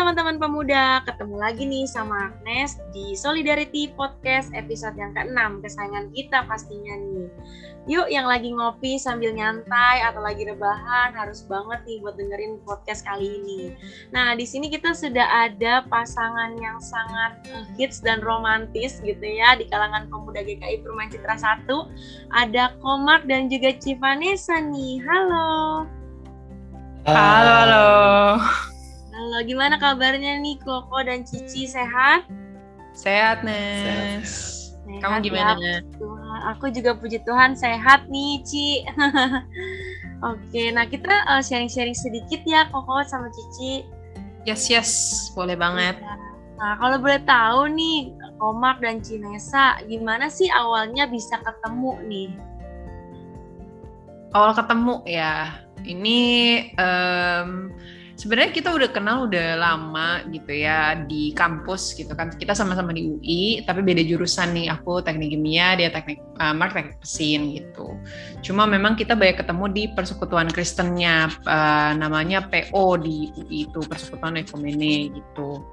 teman-teman pemuda, ketemu lagi nih sama Agnes di Solidarity Podcast episode yang ke-6 kesayangan kita pastinya nih. Yuk yang lagi ngopi sambil nyantai atau lagi rebahan harus banget nih buat dengerin podcast kali ini. Nah di sini kita sudah ada pasangan yang sangat hits dan romantis gitu ya di kalangan pemuda GKI Perumahan Citra 1. Ada Komar dan juga Civanessa nih. Halo. Halo, halo. Halo, gimana kabarnya nih Koko dan Cici sehat? Sehat, Nes. Sehat, Kamu ya, gimana? Tuhan. Aku juga puji Tuhan sehat nih, Ci. Oke, nah kita uh, sharing-sharing sedikit ya Koko sama Cici. Yes, yes. Boleh banget. Nah, kalau boleh tahu nih, Komak dan Cinesa, gimana sih awalnya bisa ketemu nih? Awal ketemu ya. Ini em, sebenarnya kita udah kenal udah lama gitu ya di kampus gitu kan. Kita sama-sama di UI, tapi beda jurusan nih. Aku teknik kimia, dia teknik uh, mark teknik mesin gitu. Cuma memang kita banyak ketemu di persekutuan Kristennya, uh, namanya PO di UI itu Persekutuan Ekumene gitu.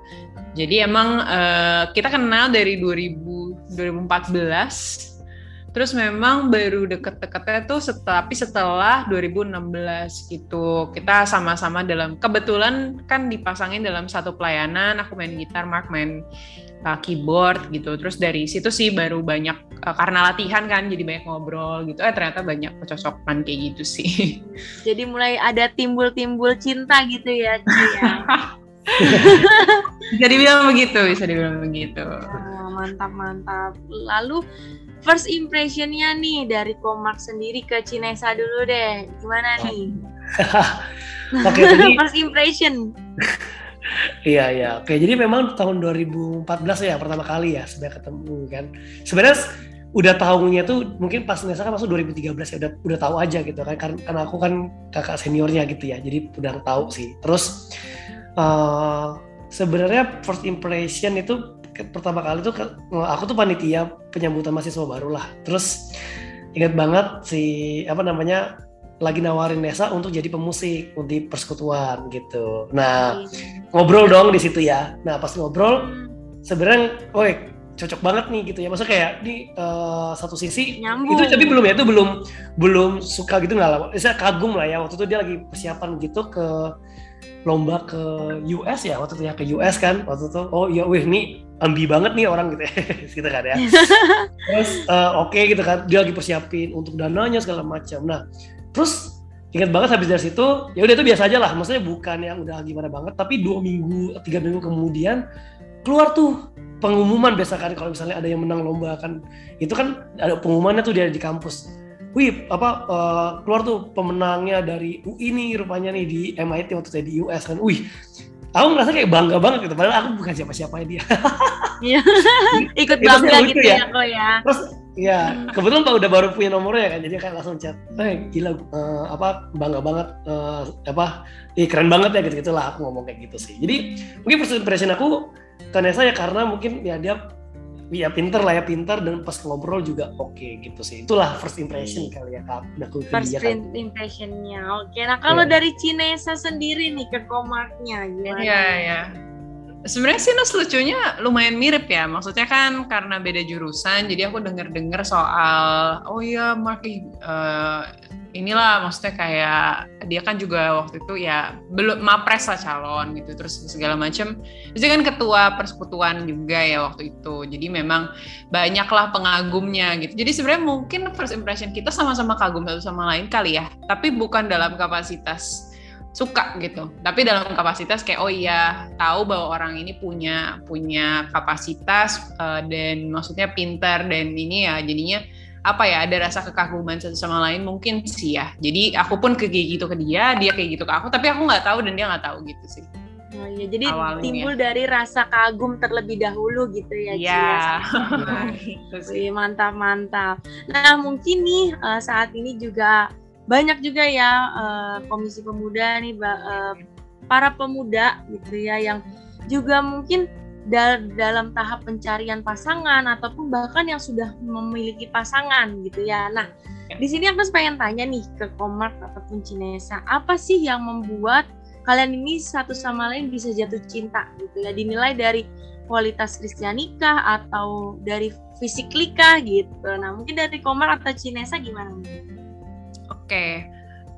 Jadi emang uh, kita kenal dari 2000 2014 Terus memang baru deket-deketnya tuh setelah, tapi setelah 2016 gitu. Kita sama-sama dalam, kebetulan kan dipasangin dalam satu pelayanan, aku main gitar, Mark main uh, keyboard gitu. Terus dari situ sih baru banyak, uh, karena latihan kan jadi banyak ngobrol gitu. Eh ternyata banyak kecocokan kayak gitu sih. Jadi mulai ada timbul-timbul cinta gitu ya, ya. bisa dibilang begitu, bisa dibilang begitu. Oh, mantap, mantap. Lalu first impressionnya nih dari Komak sendiri ke Cinesa dulu deh. Gimana nih? Oke, jadi first impression. iya iya. Oke, jadi memang tahun 2014 ya pertama kali ya sudah ketemu kan. Sebenarnya udah tahunya tuh mungkin pas Nesa kan masuk 2013 ya udah udah tahu aja gitu kan karena, karena aku kan kakak seniornya gitu ya. Jadi udah tahu sih. Terus eh, sebenarnya first impression itu pertama kali tuh aku tuh panitia penyambutan mahasiswa baru lah. Terus ingat banget si apa namanya lagi nawarin Nesa untuk jadi pemusik di persekutuan gitu. Nah, ngobrol dong di situ ya. Nah, pas ngobrol sebenarnya woi cocok banget nih gitu ya. Maksudnya kayak di eh, satu sisi Nyambung. itu tapi belum ya itu belum belum suka gitu nggak lama. Saya kagum lah ya waktu itu dia lagi persiapan gitu ke lomba ke US ya waktu itu ya ke US kan waktu itu oh iya wih ini ambi banget nih orang gitu ya gitu kan ya. Terus eh, oke gitu kan dia lagi persiapin untuk dananya segala macam. Nah terus ingat banget habis dari situ ya udah itu biasa aja lah maksudnya bukan yang udah gimana banget tapi dua minggu tiga minggu kemudian keluar tuh pengumuman biasa kan kalau misalnya ada yang menang lomba kan itu kan ada pengumumannya tuh dia di kampus. Wih apa eh, keluar tuh pemenangnya dari UI nih rupanya nih di MIT waktu saya di US kan. Wih aku ngerasa kayak bangga banget gitu padahal aku bukan siapa-siapanya dia Iya. Ikut bangga gitu ya. ya, kok ya. terus ya kebetulan pak udah baru punya nomornya kan jadi kan langsung chat eh gila eh, apa bangga banget eh, apa eh, keren banget ya gitu gitulah aku ngomong kayak gitu sih jadi mungkin first impression aku ke Nesa ya karena mungkin ya dia ya pinter lah ya pinter dan pas ngobrol juga oke gitu sih itulah first impression kali ya kak udah ke First dia kan impressionnya. Oke, nah kalau Iya. dari Cinesa sendiri nih ke Komaknya gimana? Iya, iya. Sebenarnya sih Nus lucunya lumayan mirip ya. Maksudnya kan karena beda jurusan, jadi aku denger-denger soal, oh iya Mark eh, inilah maksudnya kayak dia kan juga waktu itu ya belum mapres lah calon gitu, terus segala macam. Dia kan ketua persekutuan juga ya waktu itu. Jadi memang banyaklah pengagumnya gitu. Jadi sebenarnya mungkin first impression kita sama-sama kagum satu sama lain kali ya, tapi bukan dalam kapasitas suka gitu tapi dalam kapasitas kayak oh iya tahu bahwa orang ini punya punya kapasitas uh, dan maksudnya pintar dan ini ya jadinya apa ya ada rasa kekaguman satu sama lain mungkin sih ya jadi aku pun kayak gitu ke dia dia kayak gitu ke aku tapi aku nggak tahu dan dia nggak tahu gitu sih Oh, iya. Jadi Awalnya. timbul dari rasa kagum terlebih dahulu gitu ya. Iya. ya, sih. Wih, mantap mantap. Nah mungkin nih eh, saat ini juga banyak juga ya eh, komisi pemuda nih eh, para pemuda gitu ya yang juga mungkin dal- dalam tahap pencarian pasangan ataupun bahkan yang sudah memiliki pasangan gitu ya. Nah di sini aku pengen tanya nih ke Komar ataupun Cinesa apa sih yang membuat kalian ini satu sama lain bisa jatuh cinta gitu ya dinilai dari kualitas Kristianikah atau dari fisik gitu. Nah mungkin dari Komar atau Cinesa gimana nih? Oke,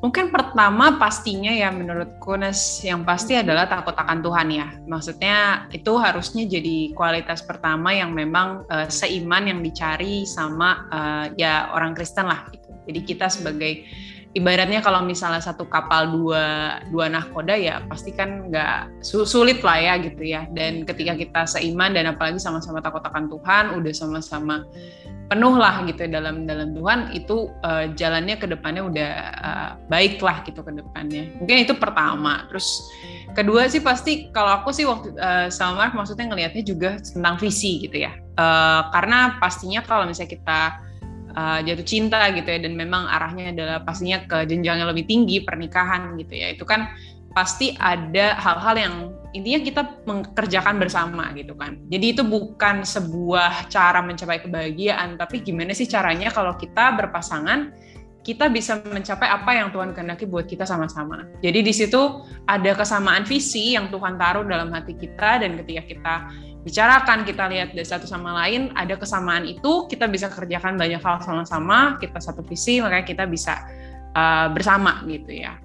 mungkin pertama pastinya ya menurutku Nes yang pasti adalah takut akan Tuhan ya. Maksudnya itu harusnya jadi kualitas pertama yang memang uh, seiman yang dicari sama uh, ya orang Kristen lah. Gitu. Jadi kita sebagai ibaratnya kalau misalnya satu kapal dua dua nahkoda ya pasti kan nggak sulit lah ya gitu ya. Dan ketika kita seiman dan apalagi sama-sama takut akan Tuhan udah sama-sama penuh lah gitu ya dalam dalam Tuhan itu uh, jalannya ke depannya udah uh, baik lah gitu ke depannya. Mungkin itu pertama. Terus kedua sih pasti kalau aku sih waktu uh, sama Mark maksudnya ngelihatnya juga tentang visi gitu ya. Uh, karena pastinya kalau misalnya kita uh, jatuh cinta gitu ya dan memang arahnya adalah pastinya ke jenjang yang lebih tinggi pernikahan gitu ya itu kan pasti ada hal-hal yang intinya kita mengerjakan bersama gitu kan jadi itu bukan sebuah cara mencapai kebahagiaan tapi gimana sih caranya kalau kita berpasangan kita bisa mencapai apa yang Tuhan kehendaki buat kita sama-sama. Jadi di situ ada kesamaan visi yang Tuhan taruh dalam hati kita dan ketika kita bicarakan, kita lihat dari satu sama lain, ada kesamaan itu, kita bisa kerjakan banyak hal sama-sama, kita satu visi, makanya kita bisa uh, bersama gitu ya.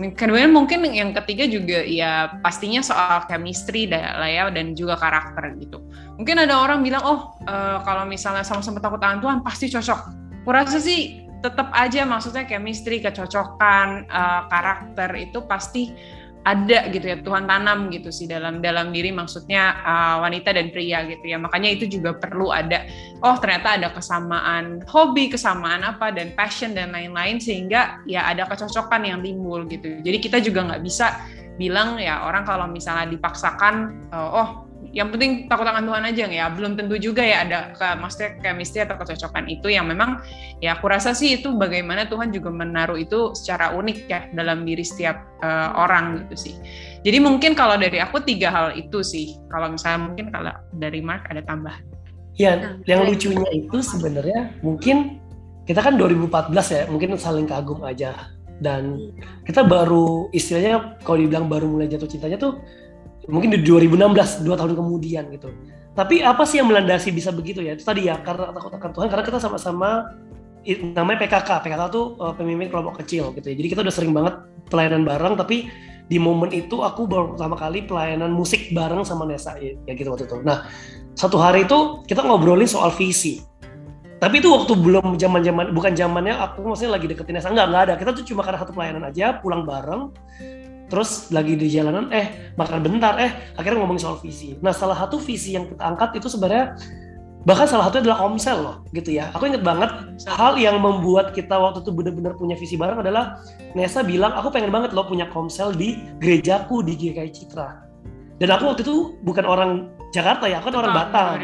Kemudian mungkin yang ketiga juga ya pastinya soal chemistry lah ya dan juga karakter gitu. Mungkin ada orang bilang oh uh, kalau misalnya sama-sama takut Tuhan pasti cocok. Kurasa sih tetap aja maksudnya chemistry, kecocokan, uh, karakter itu pasti ada gitu ya Tuhan tanam gitu sih dalam dalam diri maksudnya uh, wanita dan pria gitu ya. Makanya itu juga perlu ada oh ternyata ada kesamaan hobi kesamaan apa dan passion dan lain-lain sehingga ya ada kecocokan yang timbul gitu. Jadi kita juga nggak bisa bilang ya orang kalau misalnya dipaksakan uh, oh yang penting takut akan Tuhan aja ya? Belum tentu juga ya ada ke maksudnya chemistry atau kecocokan itu yang memang ya aku rasa sih itu bagaimana Tuhan juga menaruh itu secara unik ya dalam diri setiap uh, orang gitu sih. Jadi mungkin kalau dari aku tiga hal itu sih. Kalau misalnya mungkin kalau dari Mark ada tambahan? Ya nah, yang lucunya itu sebenarnya mungkin kita kan 2014 ya mungkin saling kagum aja. Dan iya. kita baru istilahnya kalau dibilang baru mulai jatuh cintanya tuh mungkin di 2016 dua tahun kemudian gitu. Tapi apa sih yang melandasi bisa begitu ya? Itu tadi ya karena takut akan Tuhan karena kita sama-sama namanya PKK PKK tuh uh, pemimpin kelompok kecil gitu ya. Jadi kita udah sering banget pelayanan bareng tapi di momen itu aku baru pertama kali pelayanan musik bareng sama Nesa ya, ya gitu waktu itu. Nah satu hari itu kita ngobrolin soal visi. Tapi itu waktu belum zaman zaman bukan zamannya aku maksudnya lagi deketin Nesa enggak enggak ada. Kita tuh cuma karena satu pelayanan aja pulang bareng terus lagi di jalanan eh makan bentar eh akhirnya ngomongin soal visi. Nah salah satu visi yang kita angkat itu sebenarnya bahkan salah satu adalah komsel loh gitu ya. Aku inget banget hal yang membuat kita waktu itu benar-benar punya visi bareng adalah Nesa bilang aku pengen banget lo punya komsel di gerejaku di GKI Citra. Dan aku waktu itu bukan orang Jakarta ya aku kan orang Batam.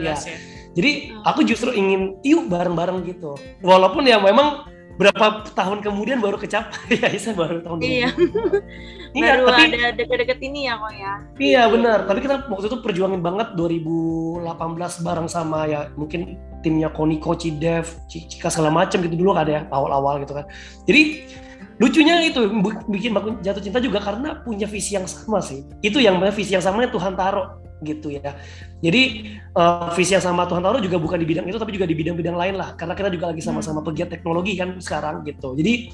ya. ya. Jadi aku justru ingin yuk bareng-bareng gitu. Walaupun ya memang berapa tahun kemudian baru kecapai? Ya Isa baru tahun iya. iya baru tapi ada deket-deket ini ya kok ya? Iya benar. Tapi kita waktu itu perjuangin banget 2018 bareng sama ya mungkin timnya Koniko Cidev Cika segala macam gitu. Dulu kan ya awal-awal gitu kan. Jadi lucunya itu bikin jatuh cinta juga karena punya visi yang sama sih. Itu yang visi yang sama yang Tuhan taruh gitu ya. Jadi uh, visi yang sama Tuhan taruh juga bukan di bidang itu tapi juga di bidang-bidang lain lah karena kita juga lagi sama-sama hmm. pegiat teknologi kan sekarang gitu. Jadi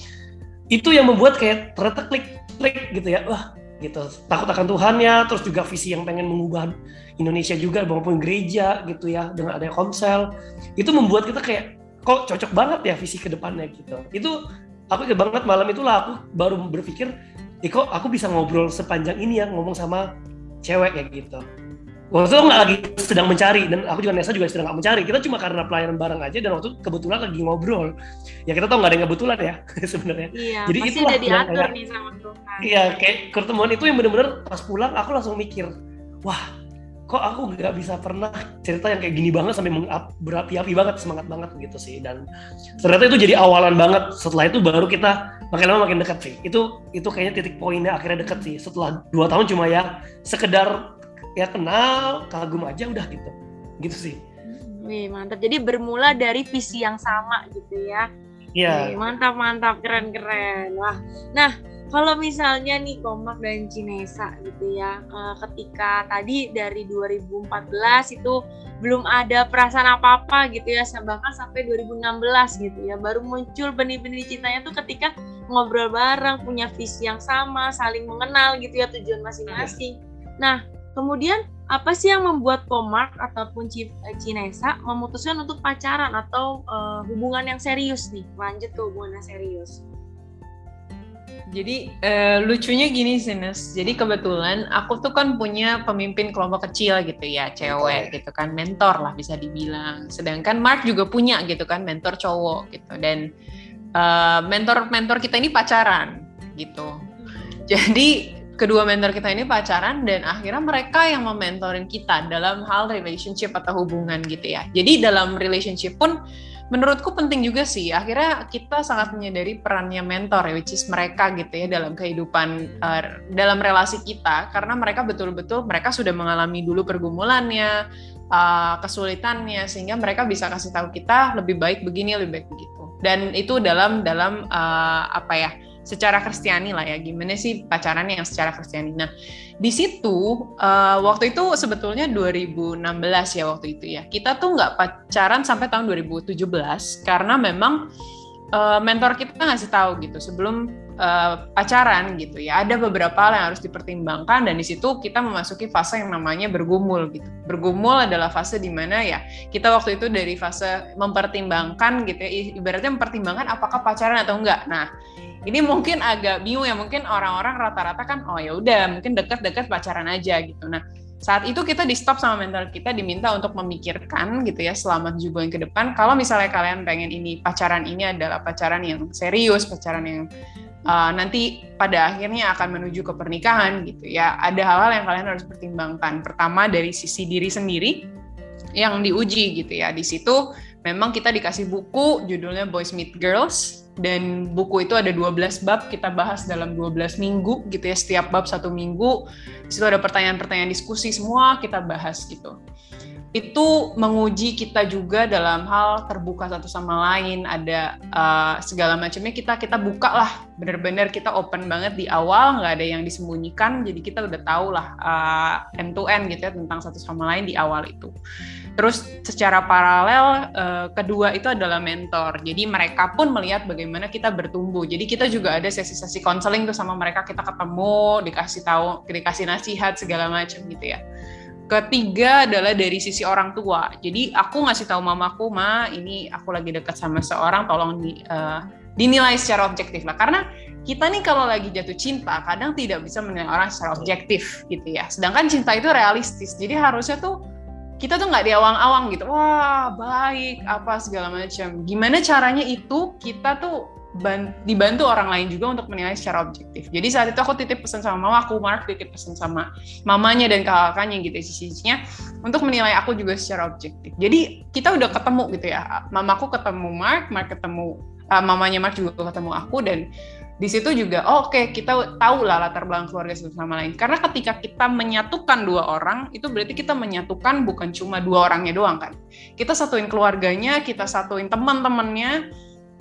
itu yang membuat kayak ternyata klik klik gitu ya. Wah, gitu. Takut akan Tuhan ya, terus juga visi yang pengen mengubah Indonesia juga maupun gereja gitu ya dengan adanya komsel. Itu membuat kita kayak kok cocok banget ya visi ke depannya gitu. Itu aku banget malam itulah aku baru berpikir, eh kok aku bisa ngobrol sepanjang ini ya ngomong sama cewek kayak gitu waktu itu nggak lagi sedang mencari dan aku juga Nesa juga sedang nggak mencari. Kita cuma karena pelayanan bareng aja dan waktu itu kebetulan lagi ngobrol. Ya kita tahu nggak ada yang kebetulan ya sebenarnya. Iya, jadi itu udah diatur nih sama Tuhan. Iya kayak pertemuan itu yang bener-bener pas pulang aku langsung mikir wah kok aku nggak bisa pernah cerita yang kayak gini banget sampai berapi-api banget semangat banget gitu sih. Dan ternyata itu jadi awalan banget. Setelah itu baru kita makin lama makin dekat sih. Itu itu kayaknya titik poinnya akhirnya dekat sih. Setelah dua tahun cuma ya sekedar ya kenal kagum aja udah gitu. Gitu sih. Wih mantap. Jadi bermula dari visi yang sama gitu ya. Iya. Mantap mantap. Keren keren. Wah. Nah kalau misalnya nih Komak dan Cinesa gitu ya, eh, ketika tadi dari 2014 itu belum ada perasaan apa-apa gitu ya, bahkan sampai 2016 gitu ya, baru muncul benih-benih cintanya tuh ketika ngobrol bareng, punya visi yang sama, saling mengenal gitu ya tujuan masing-masing. Nah, kemudian apa sih yang membuat Komak ataupun eh, Cinesa memutuskan untuk pacaran atau uh, hubungan yang serius nih, lanjut ke hubungan yang serius? Jadi uh, lucunya gini sih Nes. Jadi kebetulan aku tuh kan punya pemimpin kelompok kecil gitu ya, cewek gitu kan, mentor lah bisa dibilang. Sedangkan Mark juga punya gitu kan, mentor cowok gitu. Dan uh, mentor-mentor kita ini pacaran gitu. Jadi kedua mentor kita ini pacaran dan akhirnya mereka yang mementorin kita dalam hal relationship atau hubungan gitu ya. Jadi dalam relationship pun menurutku penting juga sih. Akhirnya kita sangat menyadari perannya mentor ya, which is mereka gitu ya dalam kehidupan uh, dalam relasi kita karena mereka betul-betul mereka sudah mengalami dulu pergumulannya, uh, kesulitannya sehingga mereka bisa kasih tahu kita lebih baik begini, lebih baik begitu. Dan itu dalam dalam uh, apa ya? Secara Kristiani lah ya. Gimana sih pacarannya yang secara Kristiani. Nah di situ uh, waktu itu sebetulnya 2016 ya waktu itu ya. Kita tuh nggak pacaran sampai tahun 2017 karena memang uh, mentor kita ngasih tahu gitu sebelum uh, pacaran gitu ya. Ada beberapa hal yang harus dipertimbangkan dan di situ kita memasuki fase yang namanya bergumul gitu. Bergumul adalah fase di mana ya kita waktu itu dari fase mempertimbangkan gitu ya. Ibaratnya mempertimbangkan apakah pacaran atau enggak nah ini mungkin agak bingung ya mungkin orang-orang rata-rata kan oh ya udah mungkin dekat-dekat pacaran aja gitu. Nah saat itu kita di stop sama mentor kita diminta untuk memikirkan gitu ya selama tujuh bulan ke depan kalau misalnya kalian pengen ini pacaran ini adalah pacaran yang serius pacaran yang uh, nanti pada akhirnya akan menuju ke pernikahan gitu ya. Ada hal-hal yang kalian harus pertimbangkan. Pertama dari sisi diri sendiri yang diuji gitu ya. Di situ memang kita dikasih buku judulnya Boys Meet Girls dan buku itu ada 12 bab kita bahas dalam 12 minggu gitu ya setiap bab satu minggu. Di situ ada pertanyaan-pertanyaan diskusi semua kita bahas gitu. Itu menguji kita juga dalam hal terbuka satu sama lain ada uh, segala macamnya. Kita kita buka lah benar-benar kita open banget di awal nggak ada yang disembunyikan. Jadi kita udah tahu lah uh, end to end gitu ya tentang satu sama lain di awal itu terus secara paralel uh, kedua itu adalah mentor jadi mereka pun melihat bagaimana kita bertumbuh jadi kita juga ada sesi-sesi konseling tuh sama mereka kita ketemu dikasih tahu dikasih nasihat segala macam gitu ya Ketiga adalah dari sisi orang tua. Jadi aku ngasih tahu mamaku, ma ini aku lagi dekat sama seorang, tolong di, uh, dinilai secara objektif lah. Karena kita nih kalau lagi jatuh cinta, kadang tidak bisa menilai orang secara objektif gitu ya. Sedangkan cinta itu realistis. Jadi harusnya tuh kita tuh nggak di awang-awang gitu, wah baik apa segala macam. Gimana caranya itu kita tuh dibantu orang lain juga untuk menilai secara objektif. Jadi saat itu aku titip pesan sama mama aku, Mark titip pesan sama mamanya dan kakaknya gitu sisi-sisinya untuk menilai aku juga secara objektif. Jadi kita udah ketemu gitu ya. Mamaku ketemu Mark, Mark ketemu uh, mamanya Mark juga ketemu aku dan di situ juga oh, oke okay, kita tahu lah latar belakang keluarga satu sama lain. Karena ketika kita menyatukan dua orang itu berarti kita menyatukan bukan cuma dua orangnya doang kan. Kita satuin keluarganya, kita satuin teman-temannya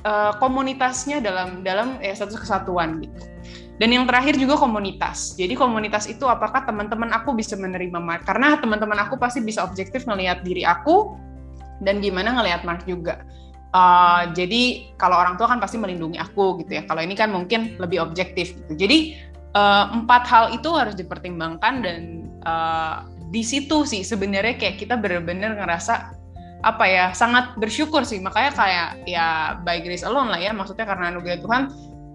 uh, komunitasnya dalam dalam ya satu kesatuan gitu. Dan yang terakhir juga komunitas. Jadi komunitas itu apakah teman-teman aku bisa menerima Mark? Karena teman-teman aku pasti bisa objektif melihat diri aku dan gimana ngelihat Mark juga. Uh, jadi kalau orang tua kan pasti melindungi aku gitu ya. Kalau ini kan mungkin lebih objektif gitu. Jadi uh, empat hal itu harus dipertimbangkan dan uh, di situ sih sebenarnya kayak kita benar-benar ngerasa apa ya sangat bersyukur sih makanya kayak ya by grace alone lah ya maksudnya karena anugerah Tuhan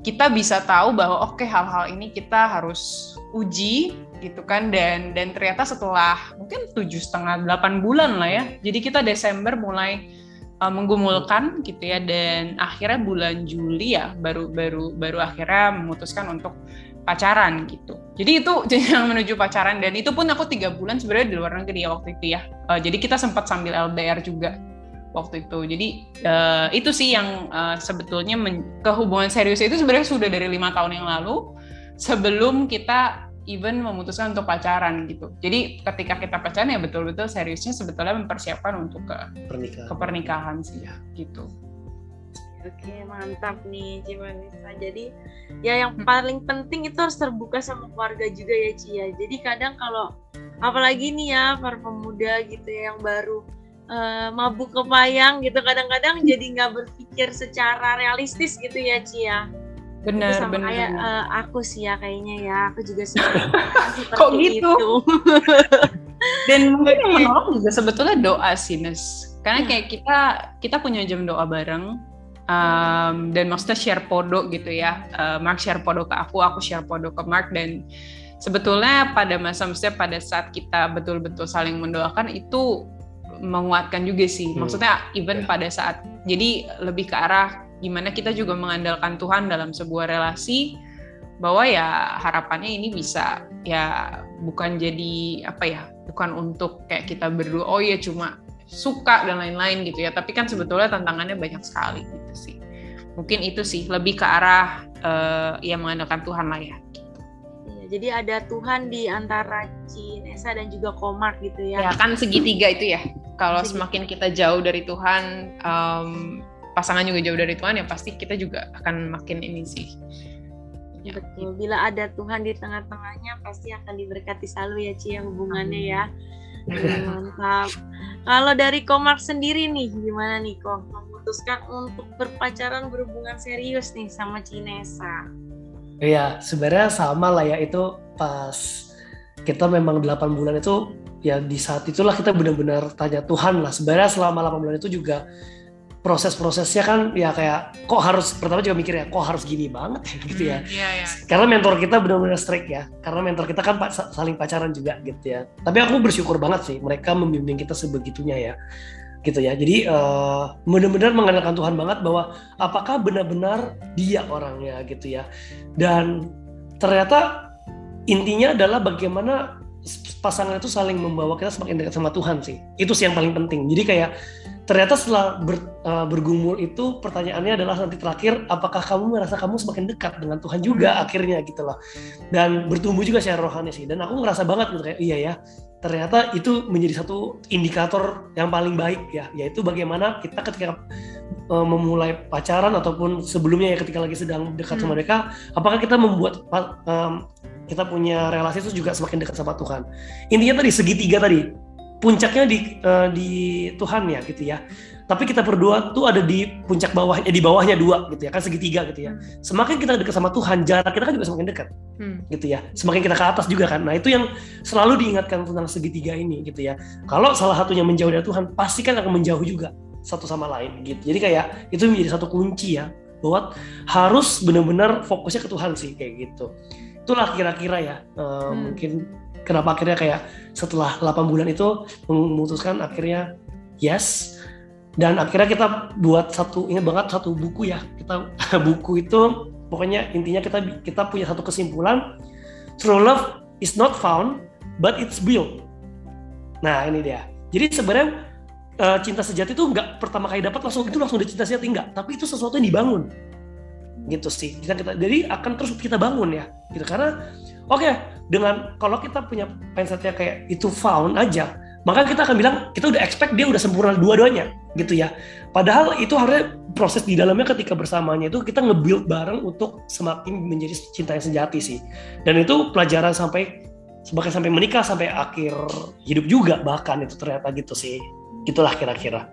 kita bisa tahu bahwa oke okay, hal-hal ini kita harus uji gitu kan dan dan ternyata setelah mungkin tujuh setengah delapan bulan lah ya jadi kita Desember mulai uh, menggumulkan gitu ya dan akhirnya bulan Juli ya baru baru baru akhirnya memutuskan untuk pacaran gitu. Jadi itu yang menuju pacaran dan itu pun aku tiga bulan sebenarnya di luar negeri ya waktu itu ya. Uh, jadi kita sempat sambil LDR juga waktu itu. Jadi uh, itu sih yang uh, sebetulnya kehubungan serius itu sebenarnya sudah dari lima tahun yang lalu sebelum kita even memutuskan untuk pacaran gitu. Jadi ketika kita pacaran ya betul-betul seriusnya sebetulnya mempersiapkan untuk ke pernikahan, ke pernikahan sih ya gitu. Oke, mantap nih Cimanisa. Jadi ya yang paling penting itu harus terbuka sama keluarga juga ya Cia. Ya. Jadi kadang kalau apalagi nih ya para pemuda gitu ya yang baru uh, mabuk kepayang gitu kadang-kadang jadi nggak berpikir secara realistis gitu ya Cia. Benar, sama benar. kayak uh, aku sih ya kayaknya ya, aku juga seperti Kok gitu? Itu. Dan mungkin yang menolong juga sebetulnya doa sih, Nes. Karena iya. kayak kita kita punya jam doa bareng um, dan maksudnya share podo gitu ya. Uh, Mark share podo ke aku, aku share podo ke Mark dan sebetulnya pada masa maksudnya pada saat kita betul-betul saling mendoakan itu menguatkan juga sih. Hmm. Maksudnya even yeah. pada saat jadi lebih ke arah gimana kita juga mengandalkan Tuhan dalam sebuah relasi bahwa ya harapannya ini bisa ya bukan jadi apa ya bukan untuk kayak kita berdua oh ya cuma suka dan lain-lain gitu ya tapi kan sebetulnya tantangannya banyak sekali gitu sih mungkin itu sih lebih ke arah uh, ya mengandalkan Tuhan lah ya iya, jadi ada Tuhan di antara Cinesa dan juga Komar gitu ya. Ya kan segitiga itu ya. Kalau semakin kita jauh dari Tuhan, um, pasangan juga jauh dari Tuhan ya pasti kita juga akan makin ini sih. Ya, Betul. Bila ada Tuhan di tengah-tengahnya pasti akan diberkati selalu ya Ci hubungannya ya. Mantap. Kalau dari Komar sendiri nih gimana nih kok memutuskan untuk berpacaran berhubungan serius nih sama Cinesa? Iya, sebenarnya sama lah ya itu pas kita memang 8 bulan itu ya di saat itulah kita benar-benar tanya Tuhan lah. Sebenarnya selama 8 bulan itu juga proses-prosesnya kan ya kayak kok harus pertama juga mikir ya kok harus gini banget ya gitu ya. Hmm, yeah, yeah. Karena mentor kita benar-benar strict ya. Karena mentor kita kan saling pacaran juga gitu ya. Tapi aku bersyukur banget sih mereka membimbing kita sebegitunya ya. Gitu ya. Jadi uh, benar-benar mengandalkan Tuhan banget bahwa apakah benar-benar dia orangnya gitu ya. Dan ternyata intinya adalah bagaimana pasangan itu saling membawa kita semakin dekat sama Tuhan sih. Itu sih yang paling penting. Jadi kayak ternyata setelah ber, uh, bergumul itu pertanyaannya adalah nanti terakhir apakah kamu merasa kamu semakin dekat dengan Tuhan juga hmm. akhirnya gitu loh dan bertumbuh juga secara rohani sih dan aku ngerasa banget gitu kayak iya ya ternyata itu menjadi satu indikator yang paling baik ya yaitu bagaimana kita ketika uh, memulai pacaran ataupun sebelumnya ya ketika lagi sedang dekat hmm. sama mereka apakah kita membuat um, kita punya relasi itu juga semakin dekat sama Tuhan intinya tadi segitiga tadi puncaknya di uh, di Tuhan ya gitu ya. Tapi kita berdua tuh ada di puncak bawahnya di bawahnya dua gitu ya kan segitiga gitu ya. Hmm. Semakin kita dekat sama Tuhan, jarak kita kan juga semakin dekat. Hmm. Gitu ya. Semakin kita ke atas juga kan. Nah, itu yang selalu diingatkan tentang segitiga ini gitu ya. Kalau salah satunya menjauh dari Tuhan, pasti kan akan menjauh juga satu sama lain gitu. Jadi kayak itu menjadi satu kunci ya bahwa harus benar-benar fokusnya ke Tuhan sih kayak gitu. Itulah kira-kira ya uh, hmm. mungkin kenapa akhirnya kayak setelah 8 bulan itu memutuskan akhirnya yes. Dan akhirnya kita buat satu ingat banget satu buku ya. Kita buku itu pokoknya intinya kita kita punya satu kesimpulan. True love is not found but it's built. Nah ini dia. Jadi sebenarnya uh, cinta sejati itu nggak pertama kali dapat langsung itu langsung cinta sejati enggak tapi itu sesuatu yang dibangun gitu sih. Kita, kita jadi akan terus kita bangun ya. Gitu karena oke okay, dengan kalau kita punya mindsetnya kayak itu found aja maka kita akan bilang kita udah expect dia udah sempurna dua-duanya. Gitu ya. Padahal itu harusnya proses di dalamnya ketika bersamanya itu kita nge-build bareng untuk semakin menjadi cinta yang sejati sih. Dan itu pelajaran sampai sebagai sampai menikah sampai akhir hidup juga bahkan itu ternyata gitu sih. Gitulah kira-kira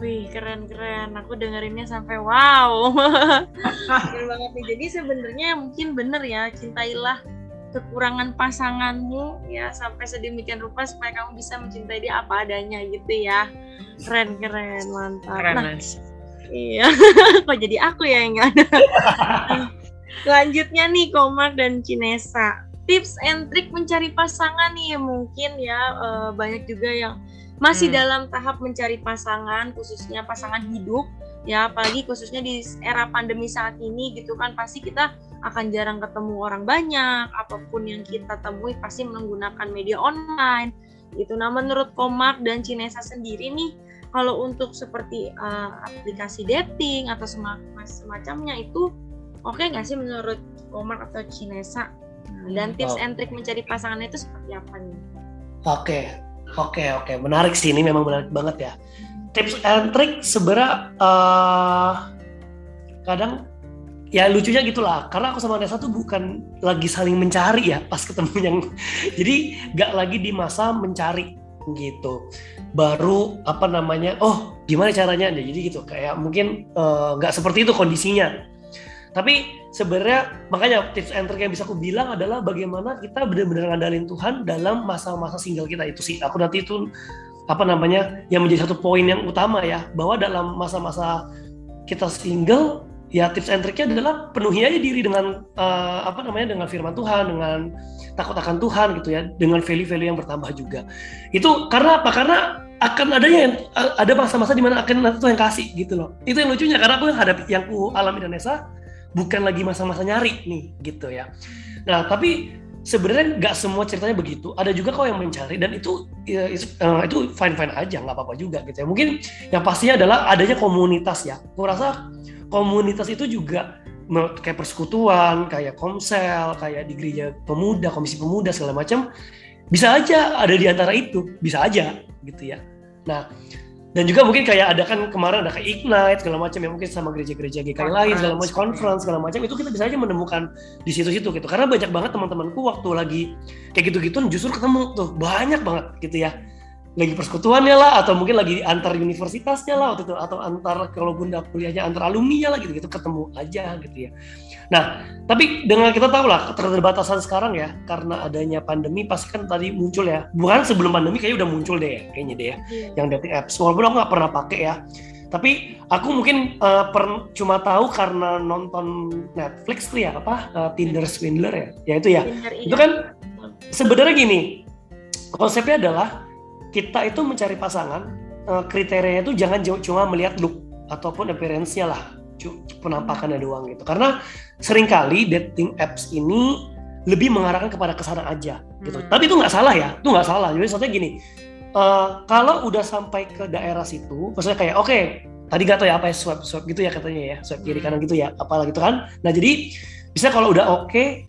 Wih keren keren, aku dengerinnya sampai wow, keren banget nih. Jadi sebenarnya mungkin bener ya, cintailah kekurangan pasanganmu ya sampai sedemikian rupa supaya kamu bisa mencintai dia apa adanya gitu ya. Keren keren mantap. Keren, nah, iya. Kok jadi aku ya yang ada? Selanjutnya nih Komar dan Cinesa. Tips and trick mencari pasangan nih mungkin ya. Uh, banyak juga yang masih hmm. dalam tahap mencari pasangan khususnya pasangan hidup ya apalagi khususnya di era pandemi saat ini gitu kan pasti kita akan jarang ketemu orang banyak apa pun yang kita temui pasti menggunakan media online gitu nah menurut Komar dan Cinesa sendiri nih kalau untuk seperti uh, aplikasi dating atau semacamnya itu oke okay nggak sih menurut Komar atau Cinesa nah, dan tips oh. and trick mencari pasangannya itu seperti apa nih oke okay. Oke okay, oke. Okay. menarik sih ini memang menarik banget ya. Tips and trick sebenarnya uh, kadang ya lucunya gitulah. Karena aku sama Nesa tuh bukan lagi saling mencari ya pas ketemu yang jadi nggak lagi di masa mencari gitu. Baru apa namanya oh gimana caranya? Jadi gitu kayak mungkin eh, nggak uh, seperti itu kondisinya tapi sebenarnya makanya tips and trick yang bisa aku bilang adalah bagaimana kita benar-benar ngandalin Tuhan dalam masa-masa single kita itu sih. Aku nanti itu apa namanya yang menjadi satu poin yang utama ya bahwa dalam masa-masa kita single ya tips and triknya adalah penuhi aja diri dengan uh, apa namanya dengan firman Tuhan dengan takut akan Tuhan gitu ya dengan value-value yang bertambah juga. Itu karena apa? Karena akan adanya yang ada masa-masa di mana akan nanti Tuhan kasih gitu loh. Itu yang lucunya karena aku yang hadapi yang aku alami dan bukan lagi masa-masa nyari nih gitu ya nah tapi sebenarnya nggak semua ceritanya begitu. Ada juga kok yang mencari dan itu ya, itu fine fine aja nggak apa-apa juga gitu ya. Mungkin yang pastinya adalah adanya komunitas ya. Gue rasa komunitas itu juga kayak persekutuan, kayak komsel, kayak di gereja pemuda, komisi pemuda segala macam bisa aja ada di antara itu, bisa aja gitu ya. Nah, dan juga mungkin kayak ada kan kemarin ada kayak ignite segala macam ya mungkin sama gereja-gereja GKI lain segala macam conference segala macam itu kita bisa aja menemukan di situ-situ gitu. Karena banyak banget teman-temanku waktu lagi kayak gitu-gitu justru ketemu tuh. Banyak banget gitu ya. Lagi persekutuannya lah atau mungkin lagi antar universitasnya lah waktu itu. Atau antar kalau bunda kuliahnya antar alumni lah gitu gitu ketemu aja gitu ya nah tapi dengan kita tahu lah keterbatasan sekarang ya karena adanya pandemi pasti kan tadi muncul ya. Bukan sebelum pandemi kayaknya udah muncul deh ya, kayaknya deh ya yeah. yang dating apps. Walaupun aku nggak pernah pakai ya. Tapi aku mungkin uh, per, cuma tahu karena nonton Netflix tuh ya apa uh, Tinder Swindler ya. Ya itu ya. Tinder, itu iya. kan sebenarnya gini konsepnya adalah kita itu mencari pasangan uh, kriterianya itu jangan cuma melihat look ataupun appearance-nya lah penampakannya doang gitu. Karena sering kali dating apps ini lebih mengarahkan kepada ke sana aja gitu. Hmm. tapi itu nggak salah ya itu nggak salah. Jadi soalnya gini uh, kalau udah sampai ke daerah situ maksudnya kayak oke okay, tadi gak tau ya apa ya swipe swipe gitu ya katanya ya swipe kiri hmm. kanan gitu ya apalah gitu kan. Nah jadi bisa kalau udah oke okay,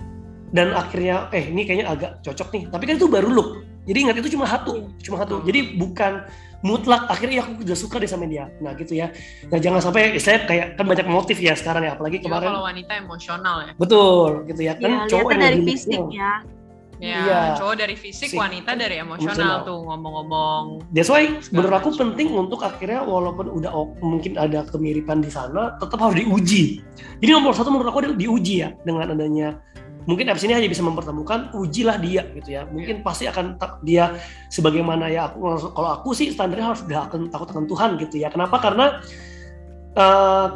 dan akhirnya eh ini kayaknya agak cocok nih. Tapi kan itu baru look. Jadi ingat itu cuma satu iya. cuma satu. Jadi bukan mutlak. Akhirnya ya aku udah suka deh sama dia. Nah gitu ya. Nah jangan sampai saya kayak kan banyak motif ya sekarang ya. Apalagi kemarin. kalau wanita emosional ya. Betul gitu ya. Kan ya, cowok dari fisik ya. Ya, iya. cowok dari fisik, Sik. wanita dari emosional, tuh ngomong-ngomong. That's why menurut aku penting untuk akhirnya walaupun udah mungkin ada kemiripan di sana, tetap harus diuji. Jadi nomor satu menurut aku adalah diuji ya dengan adanya mungkin apps ini hanya bisa mempertemukan ujilah dia gitu ya. Mungkin pasti akan dia sebagaimana ya aku kalau aku sih standarnya harus akan takut akan Tuhan gitu ya. Kenapa? Karena uh,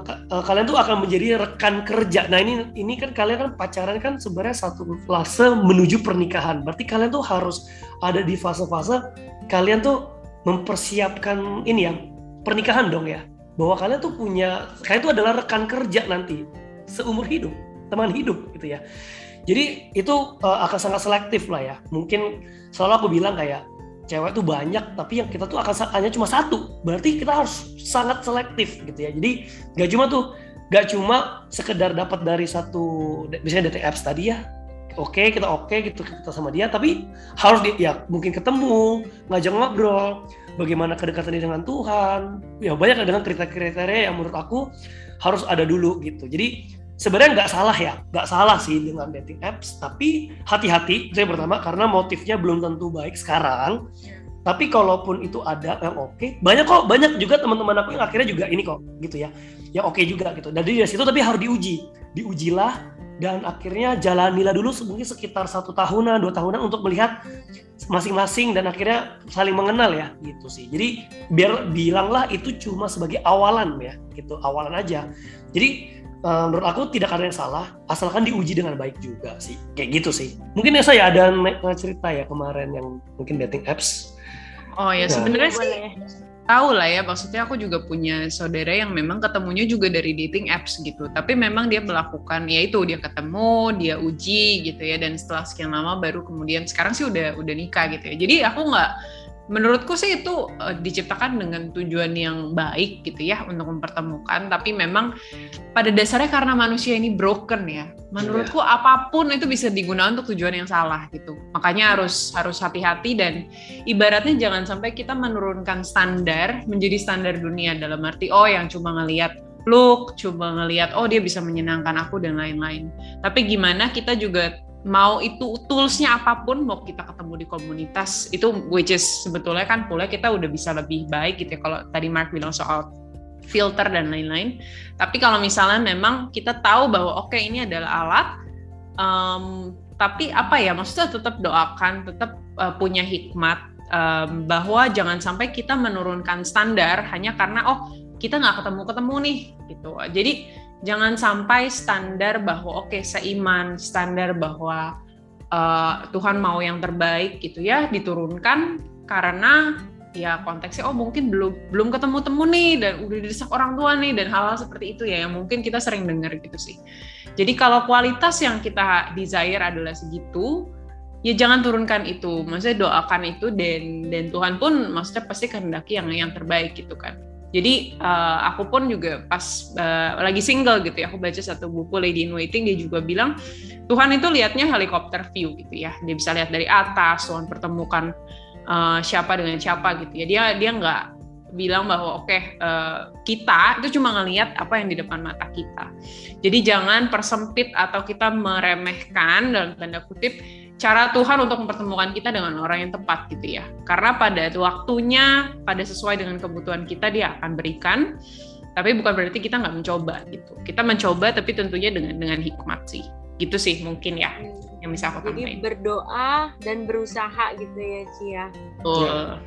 kalian tuh akan menjadi rekan kerja. Nah ini ini kan kalian kan pacaran kan sebenarnya satu fase menuju pernikahan. Berarti kalian tuh harus ada di fase-fase kalian tuh mempersiapkan ini ya pernikahan dong ya. Bahwa kalian tuh punya kalian tuh adalah rekan kerja nanti seumur hidup teman hidup gitu ya jadi itu uh, akan sangat selektif lah ya. Mungkin selalu aku bilang kayak cewek tuh banyak tapi yang kita tuh akan hanya cuma satu. Berarti kita harus sangat selektif gitu ya. Jadi gak cuma tuh gak cuma sekedar dapat dari satu misalnya dating apps tadi ya. Oke, okay, kita oke okay, gitu kita sama dia, tapi harus di, ya mungkin ketemu, ngajak ngobrol, bagaimana kedekatannya dengan Tuhan. Ya banyak dengan kriteria-kriteria yang menurut aku harus ada dulu gitu. Jadi sebenarnya nggak salah ya, nggak salah sih dengan dating apps, tapi hati-hati. Saya pertama karena motifnya belum tentu baik sekarang. Tapi kalaupun itu ada yang oke, okay, banyak kok, banyak juga teman-teman aku yang akhirnya juga ini kok, gitu ya, yang oke okay juga gitu. Dan dari situ tapi harus diuji, diujilah dan akhirnya jalanilah dulu mungkin sekitar satu tahunan, dua tahunan untuk melihat masing-masing dan akhirnya saling mengenal ya, gitu sih. Jadi biar bilanglah itu cuma sebagai awalan ya, gitu, awalan aja. Jadi uh, menurut aku tidak ada yang salah asalkan diuji dengan baik juga sih. Kayak gitu sih. Mungkin ya saya ada cerita ya kemarin yang mungkin dating apps? Oh ya nah. sebenarnya sih tahu lah ya maksudnya aku juga punya saudara yang memang ketemunya juga dari dating apps gitu. Tapi memang dia melakukan ya itu dia ketemu dia uji gitu ya dan setelah sekian lama baru kemudian sekarang sih udah udah nikah gitu ya. Jadi aku nggak menurutku sih itu uh, diciptakan dengan tujuan yang baik gitu ya untuk mempertemukan tapi memang pada dasarnya karena manusia ini broken ya menurutku yeah. apa pun itu bisa digunakan untuk tujuan yang salah gitu makanya harus harus hati-hati dan ibaratnya jangan sampai kita menurunkan standar menjadi standar dunia dalam arti oh yang cuma ngelihat look, coba ngelihat oh dia bisa menyenangkan aku dan lain-lain. Tapi gimana kita juga mau itu toolsnya apa pun mau kita ketemu di komunitas itu which is sebetulnya kan pula kita udah bisa lebih baik gitu ya. Kalau tadi Mark bilang soal filter dan lain-lain. Tapi kalau misalnya memang kita tahu bahwa oke okay, ini adalah alat um, tapi apa ya maksudnya tetap doakan tetap uh, punya hikmat um, bahwa jangan sampai kita menurunkan standar hanya karena oh kita nggak ketemu ketemu nih gitu. Jadi jangan sampai standar bahwa oke okay, seiman standar bahwa uh, Tuhan mau yang terbaik gitu ya diturunkan karena ya konteksnya oh mungkin belum belum ketemu temu nih dan udah didesak orang tua nih dan hal-hal seperti itu ya yang mungkin kita sering dengar gitu sih. Jadi kalau kualitas yang kita desire adalah segitu ya jangan turunkan itu. Maksudnya doakan itu dan dan Tuhan pun maksudnya pasti kehendaki yang yang terbaik gitu kan jadi uh, aku pun juga pas uh, lagi single gitu ya, aku baca satu buku Lady in Waiting dia juga bilang Tuhan itu lihatnya helikopter view gitu ya. Dia bisa lihat dari atas, Tuhan pertemukan uh, siapa dengan siapa gitu ya. Dia dia nggak bilang bahwa oke okay, uh, kita itu cuma ngelihat apa yang di depan mata kita. Jadi jangan persempit atau kita meremehkan dalam tanda kutip cara Tuhan untuk mempertemukan kita dengan orang yang tepat gitu ya. Karena pada waktunya, pada sesuai dengan kebutuhan kita dia akan berikan. Tapi bukan berarti kita nggak mencoba gitu. Kita mencoba tapi tentunya dengan dengan hikmat sih. Gitu sih mungkin ya hmm. yang bisa aku Jadi berdoa dan berusaha gitu ya Cia. Betul.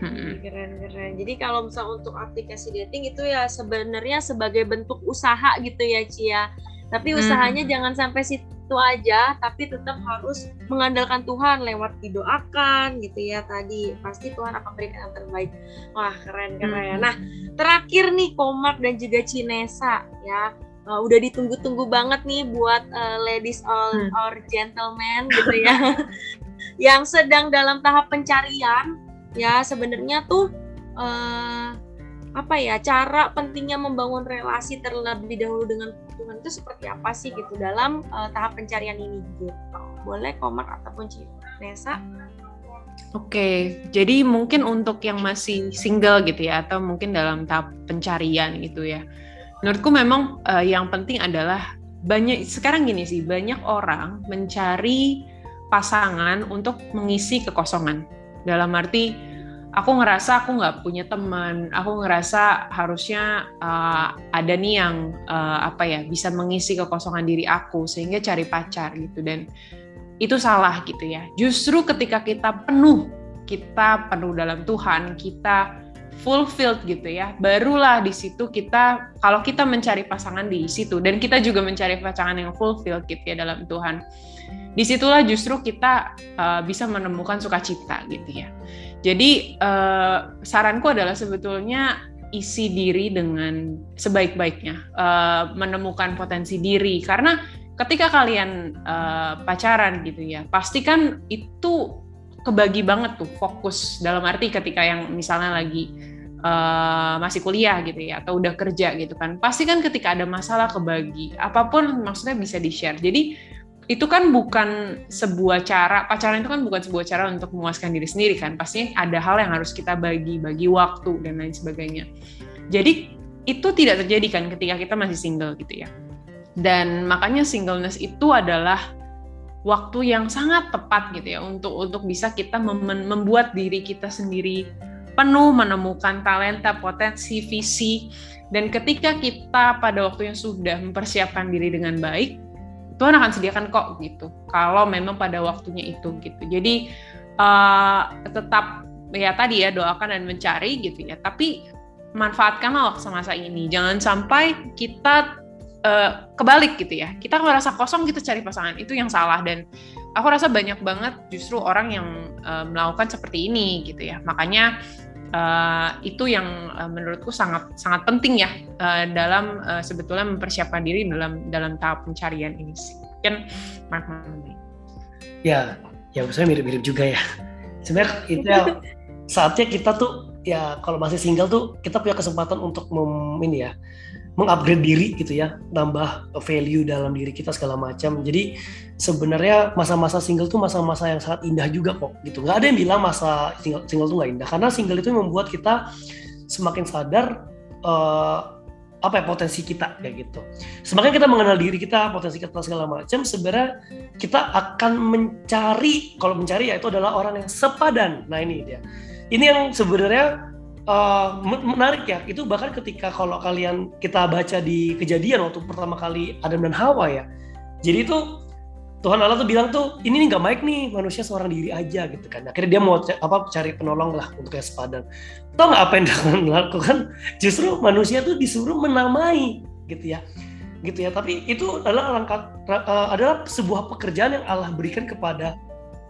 Keren-keren. Jadi kalau misalnya untuk aplikasi dating itu ya sebenarnya sebagai bentuk usaha gitu ya Cia. Tapi usahanya hmm. jangan sampai situ itu aja tapi tetap harus mengandalkan Tuhan lewat didoakan gitu ya tadi pasti Tuhan akan berikan yang terbaik wah keren keren hmm. nah terakhir nih Komak dan juga Cinesa ya uh, udah ditunggu-tunggu banget nih buat uh, ladies or, hmm. or gentlemen gitu ya yang sedang dalam tahap pencarian ya sebenarnya tuh uh, apa ya cara pentingnya membangun relasi terlebih dahulu dengan Tuhan itu seperti apa sih gitu dalam uh, tahap pencarian ini gitu. Boleh Komar ataupun Nesa? Oke, jadi mungkin untuk yang masih single gitu ya atau mungkin dalam tahap pencarian gitu ya. Menurutku memang uh, yang penting adalah banyak sekarang gini sih, banyak orang mencari pasangan untuk mengisi kekosongan. Dalam arti aku ngerasa aku nggak punya teman, aku ngerasa harusnya uh, ada nih yang uh, apa ya bisa mengisi kekosongan diri aku sehingga cari pacar gitu dan itu salah gitu ya. Justru ketika kita penuh, kita penuh dalam Tuhan, kita fulfilled gitu ya, barulah di situ kita kalau kita mencari pasangan di situ dan kita juga mencari pasangan yang fulfilled gitu ya dalam Tuhan. Di situlah justru kita uh, bisa menemukan sukacita gitu ya. Jadi uh, saranku adalah sebetulnya isi diri dengan sebaik-baiknya, uh, menemukan potensi diri karena ketika kalian uh, pacaran gitu ya, pastikan itu kebagi banget tuh fokus dalam arti ketika yang misalnya lagi uh, masih kuliah gitu ya atau udah kerja gitu kan, pasti kan ketika ada masalah kebagi apa pun maksudnya bisa di share. Jadi itu kan bukan sebuah cara pacaran itu kan bukan sebuah cara untuk memuaskan diri sendiri kan. Pasti ada hal yang harus kita bagi bagi waktu dan lain sebagainya. Jadi itu tidak terjadi kan ketika kita masih single gitu ya. Dan makanya singleness itu adalah waktu yang sangat tepat gitu ya untuk untuk bisa kita mem membuat diri kita sendiri penuh menemukan talenta potensi visi. Dan ketika kita pada waktu yang sudah mempersiapkan diri dengan baik Tuhan akan sediakan kok gitu. Kalau memang pada waktunya itu gitu. Jadi uh, tetap ya tadi ya doakan dan mencari gitu ya. Tapi manfaatkanlah waktu masa ini. Jangan sampai kita uh, kebalik gitu ya. Kita merasa kosong kita cari pasangan. Itu yang salah. Dan aku rasa banyak banget justru orang yang uh, melakukan seperti ini gitu ya. Makanya uh, itu yang uh, menurutku sangat sangat penting ya uh, dalam uh, sebetulnya mempersiapkan diri dalam dalam tahap pencarian ini. Kan Mark Ya, ya saya mirip-mirip juga ya. Sebenarnya itu ya, saatnya kita tuh ya kalau masih single tuh kita punya kesempatan untuk mem, ini ya mengupgrade diri gitu ya, nambah value dalam diri kita segala macam. Jadi sebenarnya masa-masa single tuh masa-masa yang sangat indah juga kok gitu. Nggak ada yang bilang masa single, single tuh nggak indah karena single itu membuat kita semakin sadar uh, apa ya potensi kita kayak gitu. Semakin kita mengenal diri kita, potensi kita segala macam, sebenarnya kita akan mencari kalau mencari ya itu adalah orang yang sepadan. Nah ini dia. Ini yang sebenarnya uh, menarik ya. Itu bahkan ketika kalau kalian kita baca di kejadian waktu pertama kali Adam dan Hawa ya. Jadi itu Tuhan Allah tuh bilang tuh ini nggak baik nih manusia seorang diri aja gitu kan. Akhirnya dia mau apa cari penolong lah untuk yang sepadan. Tahu nggak apa yang dia lakukan? Justru manusia tuh disuruh menamai gitu ya, gitu ya. Tapi itu adalah langkah uh, adalah sebuah pekerjaan yang Allah berikan kepada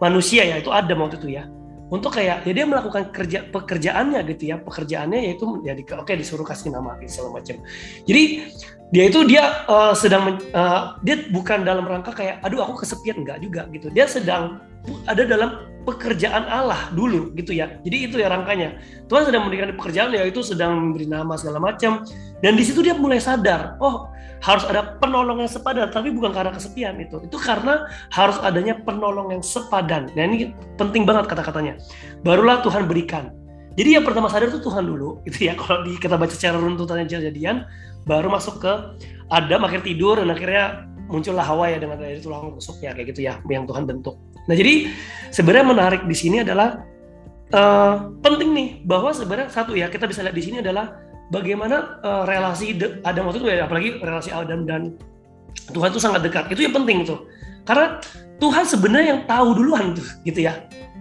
manusia ya itu Adam waktu itu ya. Untuk kayak ya dia melakukan kerja pekerjaannya gitu ya. Pekerjaannya yaitu ya oke disuruh kasih nama segala macam. Jadi dia itu dia uh, sedang uh, dia bukan dalam rangka kayak aduh aku kesepian. Enggak juga gitu. Dia sedang ada dalam pekerjaan Allah dulu gitu ya. Jadi itu ya rangkanya. Tuhan sedang memberikan pekerjaan ya itu sedang memberi nama segala macam. Dan di situ dia mulai sadar oh harus ada penolong yang sepadan tapi bukan karena kesepian itu. Itu karena harus adanya penolong yang sepadan. Nah ini penting banget kata-katanya. Barulah Tuhan berikan. Jadi yang pertama sadar itu Tuhan dulu gitu ya. Kalau di, kita baca secara runtutan kejadian baru masuk ke Adam akhir tidur dan akhirnya muncullah Hawa ya dengan dari tulang rusuknya kayak gitu ya yang Tuhan bentuk. Nah jadi sebenarnya menarik di sini adalah uh, penting nih bahwa sebenarnya satu ya kita bisa lihat di sini adalah bagaimana uh, relasi Adam waktu itu ya apalagi relasi Adam dan Tuhan itu sangat dekat. Itu yang penting tuh. Karena Tuhan sebenarnya yang tahu duluan tuh gitu ya.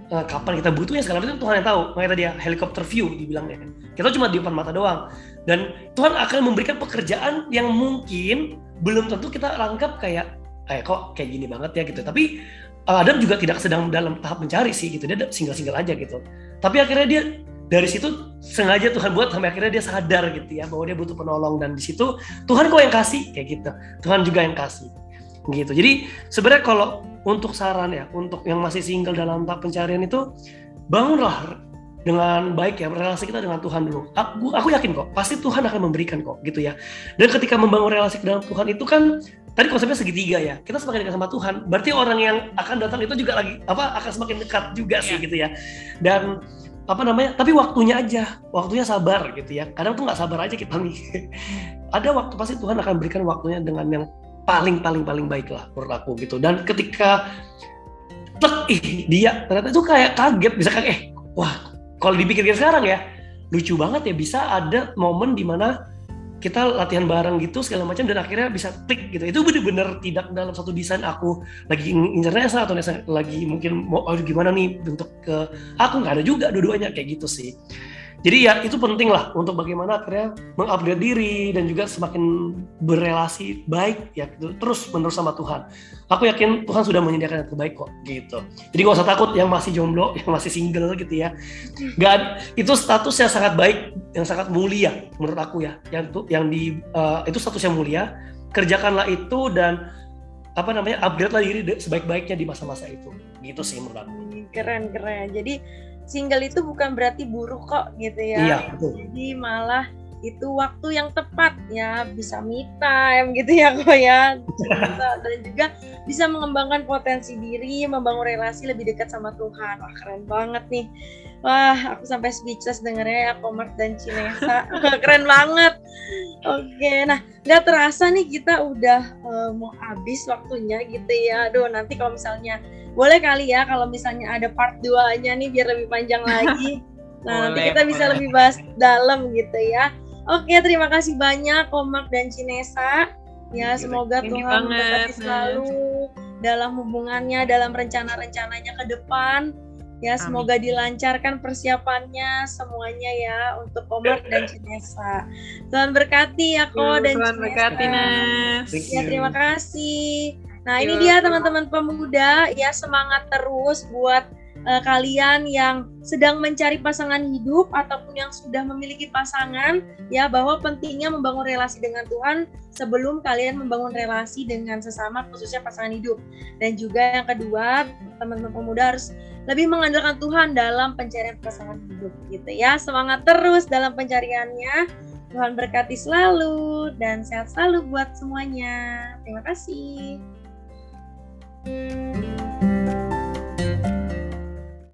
Uh, kapan kita butuhnya segala itu Tuhan yang tahu. Makanya tadi ya helikopter view dibilangnya kita cuma di depan mata doang. Dan Tuhan akan memberikan pekerjaan yang mungkin belum tentu kita anggap kayak eh kok kayak gini banget ya gitu. Tapi uh, Adam juga tidak sedang dalam tahap mencari sih gitu. Dia single-single aja gitu. Tapi akhirnya dia dari situ sengaja Tuhan buat sampai akhirnya dia sadar gitu ya bahwa dia butuh penolong dan di situ Tuhan kok yang kasih kayak gitu Tuhan juga yang kasih gitu jadi sebenarnya kalau untuk saran ya untuk yang masih single dalam tahap pencarian itu bangunlah dengan baik ya relasi kita dengan Tuhan dulu. Aku, aku yakin kok pasti Tuhan akan memberikan kok gitu ya. Dan ketika membangun relasi dengan Tuhan itu kan tadi konsepnya segitiga ya. Kita semakin dekat sama Tuhan, berarti orang yang akan datang itu juga lagi apa akan semakin dekat juga sih yeah. gitu ya. Dan apa namanya? Tapi waktunya aja, waktunya sabar gitu ya. Kadang tuh nggak sabar aja kita nih. Ada waktu pasti Tuhan akan berikan waktunya dengan yang paling paling paling baik lah menurut aku gitu. Dan ketika tek ih dia ternyata itu kayak kaget bisa kayak eh wah kalau dipikir sekarang ya lucu banget ya bisa ada momen di mana kita latihan bareng gitu segala macam dan akhirnya bisa klik gitu. Itu bener-bener tidak dalam satu desain aku. Lagi internet atau lagi mungkin mau gimana nih bentuk ke aku nggak ada juga dua-duanya kayak gitu sih jadi ya itu penting lah untuk bagaimana akhirnya mengupgrade diri dan juga semakin berrelasi baik ya gitu, terus menerus sama Tuhan. Aku yakin Tuhan sudah menyediakan yang terbaik kok gitu. Jadi gak usah takut yang masih jomblo, yang masih single gitu ya. Gak itu status yang sangat baik, yang sangat mulia menurut aku ya. Yang itu yang di uh, itu status yang mulia. Kerjakanlah itu dan apa namanya upgrade lah diri sebaik-baiknya di masa-masa itu. Gitu sih menurut aku. Keren keren. Jadi single itu bukan berarti buruk kok gitu ya. Iya, betul. Jadi malah itu waktu yang tepat ya. Bisa me time gitu ya kok ya. Dan juga bisa mengembangkan potensi diri membangun relasi lebih dekat sama Tuhan. Wah keren banget nih. Wah aku sampai speechless dengernya ya Komar dan Cinesa. Keren banget. Oke nah nggak terasa nih kita udah uh, mau habis waktunya gitu ya. Aduh nanti kalau misalnya boleh kali ya kalau misalnya ada part 2-nya nih biar lebih panjang lagi. Nah, boleh, nanti kita boleh. bisa lebih bahas dalam gitu ya. Oke, terima kasih banyak Komak dan Cinesa. Ya, semoga Tuhan memberkati selalu dalam hubungannya, dalam rencana-rencananya ke depan. Ya, semoga Amin. dilancarkan persiapannya semuanya ya untuk Komar dan Cinesa. Tuhan berkati ya Ko dan Tuhan Cinesa. berkati Nas. Ya, terima kasih. Nah, ini dia teman-teman pemuda ya semangat terus buat uh, kalian yang sedang mencari pasangan hidup ataupun yang sudah memiliki pasangan ya bahwa pentingnya membangun relasi dengan Tuhan sebelum kalian membangun relasi dengan sesama khususnya pasangan hidup. Dan juga yang kedua, teman-teman pemuda harus lebih mengandalkan Tuhan dalam pencarian pasangan hidup gitu ya. Semangat terus dalam pencariannya. Tuhan berkati selalu dan sehat selalu buat semuanya. Terima kasih. Música